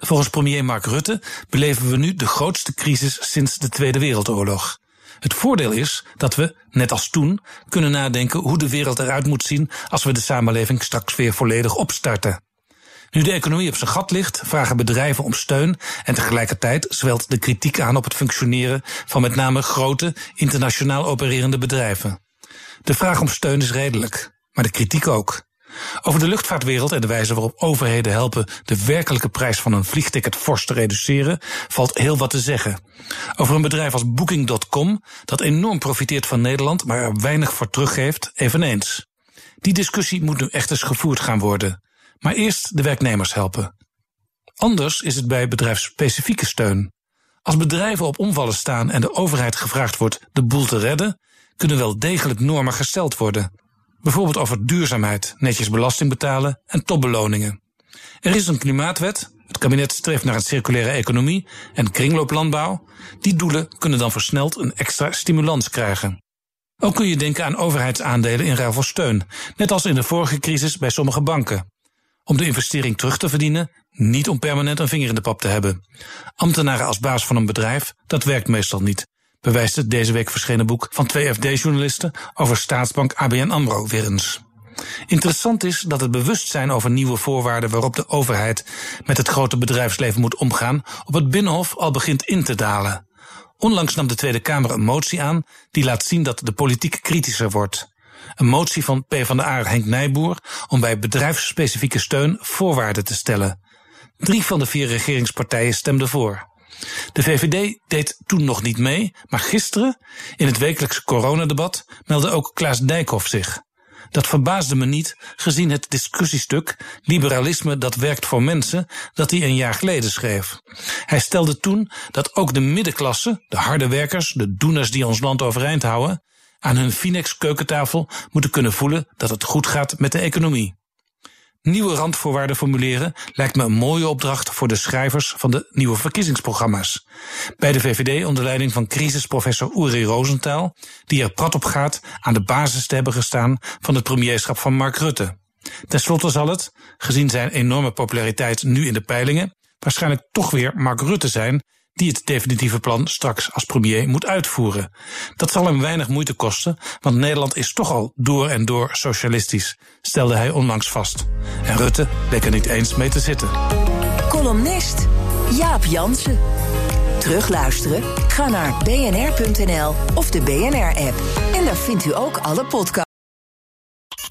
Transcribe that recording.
Volgens premier Mark Rutte beleven we nu de grootste crisis sinds de Tweede Wereldoorlog. Het voordeel is dat we, net als toen, kunnen nadenken hoe de wereld eruit moet zien als we de samenleving straks weer volledig opstarten. Nu de economie op zijn gat ligt, vragen bedrijven om steun en tegelijkertijd zwelt de kritiek aan op het functioneren van met name grote, internationaal opererende bedrijven. De vraag om steun is redelijk, maar de kritiek ook. Over de luchtvaartwereld en de wijze waarop overheden helpen de werkelijke prijs van een vliegticket fors te reduceren, valt heel wat te zeggen. Over een bedrijf als Booking.com, dat enorm profiteert van Nederland, maar er weinig voor teruggeeft, eveneens. Die discussie moet nu echt eens gevoerd gaan worden. Maar eerst de werknemers helpen. Anders is het bij bedrijfsspecifieke steun. Als bedrijven op omvallen staan en de overheid gevraagd wordt de boel te redden, kunnen wel degelijk normen gesteld worden. Bijvoorbeeld over duurzaamheid, netjes belasting betalen en topbeloningen. Er is een klimaatwet, het kabinet streeft naar een circulaire economie en kringlooplandbouw. Die doelen kunnen dan versneld een extra stimulans krijgen. Ook kun je denken aan overheidsaandelen in ruil voor steun, net als in de vorige crisis bij sommige banken. Om de investering terug te verdienen, niet om permanent een vinger in de pap te hebben. Ambtenaren als baas van een bedrijf, dat werkt meestal niet bewijst het deze week verschenen boek van twee FD-journalisten over staatsbank ABN AMRO weer eens. Interessant is dat het bewustzijn over nieuwe voorwaarden waarop de overheid met het grote bedrijfsleven moet omgaan op het Binnenhof al begint in te dalen. Onlangs nam de Tweede Kamer een motie aan die laat zien dat de politiek kritischer wordt. Een motie van PvdA Henk Nijboer om bij bedrijfsspecifieke steun voorwaarden te stellen. Drie van de vier regeringspartijen stemden voor. De VVD deed toen nog niet mee, maar gisteren, in het wekelijkse coronadebat, meldde ook Klaas Dijkhoff zich. Dat verbaasde me niet, gezien het discussiestuk Liberalisme dat werkt voor mensen, dat hij een jaar geleden schreef. Hij stelde toen dat ook de middenklasse, de harde werkers, de doeners die ons land overeind houden, aan hun Finex keukentafel moeten kunnen voelen dat het goed gaat met de economie. Nieuwe randvoorwaarden formuleren lijkt me een mooie opdracht voor de schrijvers van de nieuwe verkiezingsprogramma's. Bij de VVD onder leiding van crisisprofessor Uri Rosenthal, die er prat op gaat aan de basis te hebben gestaan van het premierschap van Mark Rutte. Ten slotte zal het, gezien zijn enorme populariteit nu in de peilingen, waarschijnlijk toch weer Mark Rutte zijn die het definitieve plan straks als premier moet uitvoeren. Dat zal hem weinig moeite kosten, want Nederland is toch al door en door socialistisch, stelde hij onlangs vast. En Rutte leek er niet eens mee te zitten. Columnist Jaap Jansen. Terugluisteren? Ga naar bnr.nl of de BNR-app. En daar vindt u ook alle podcasts.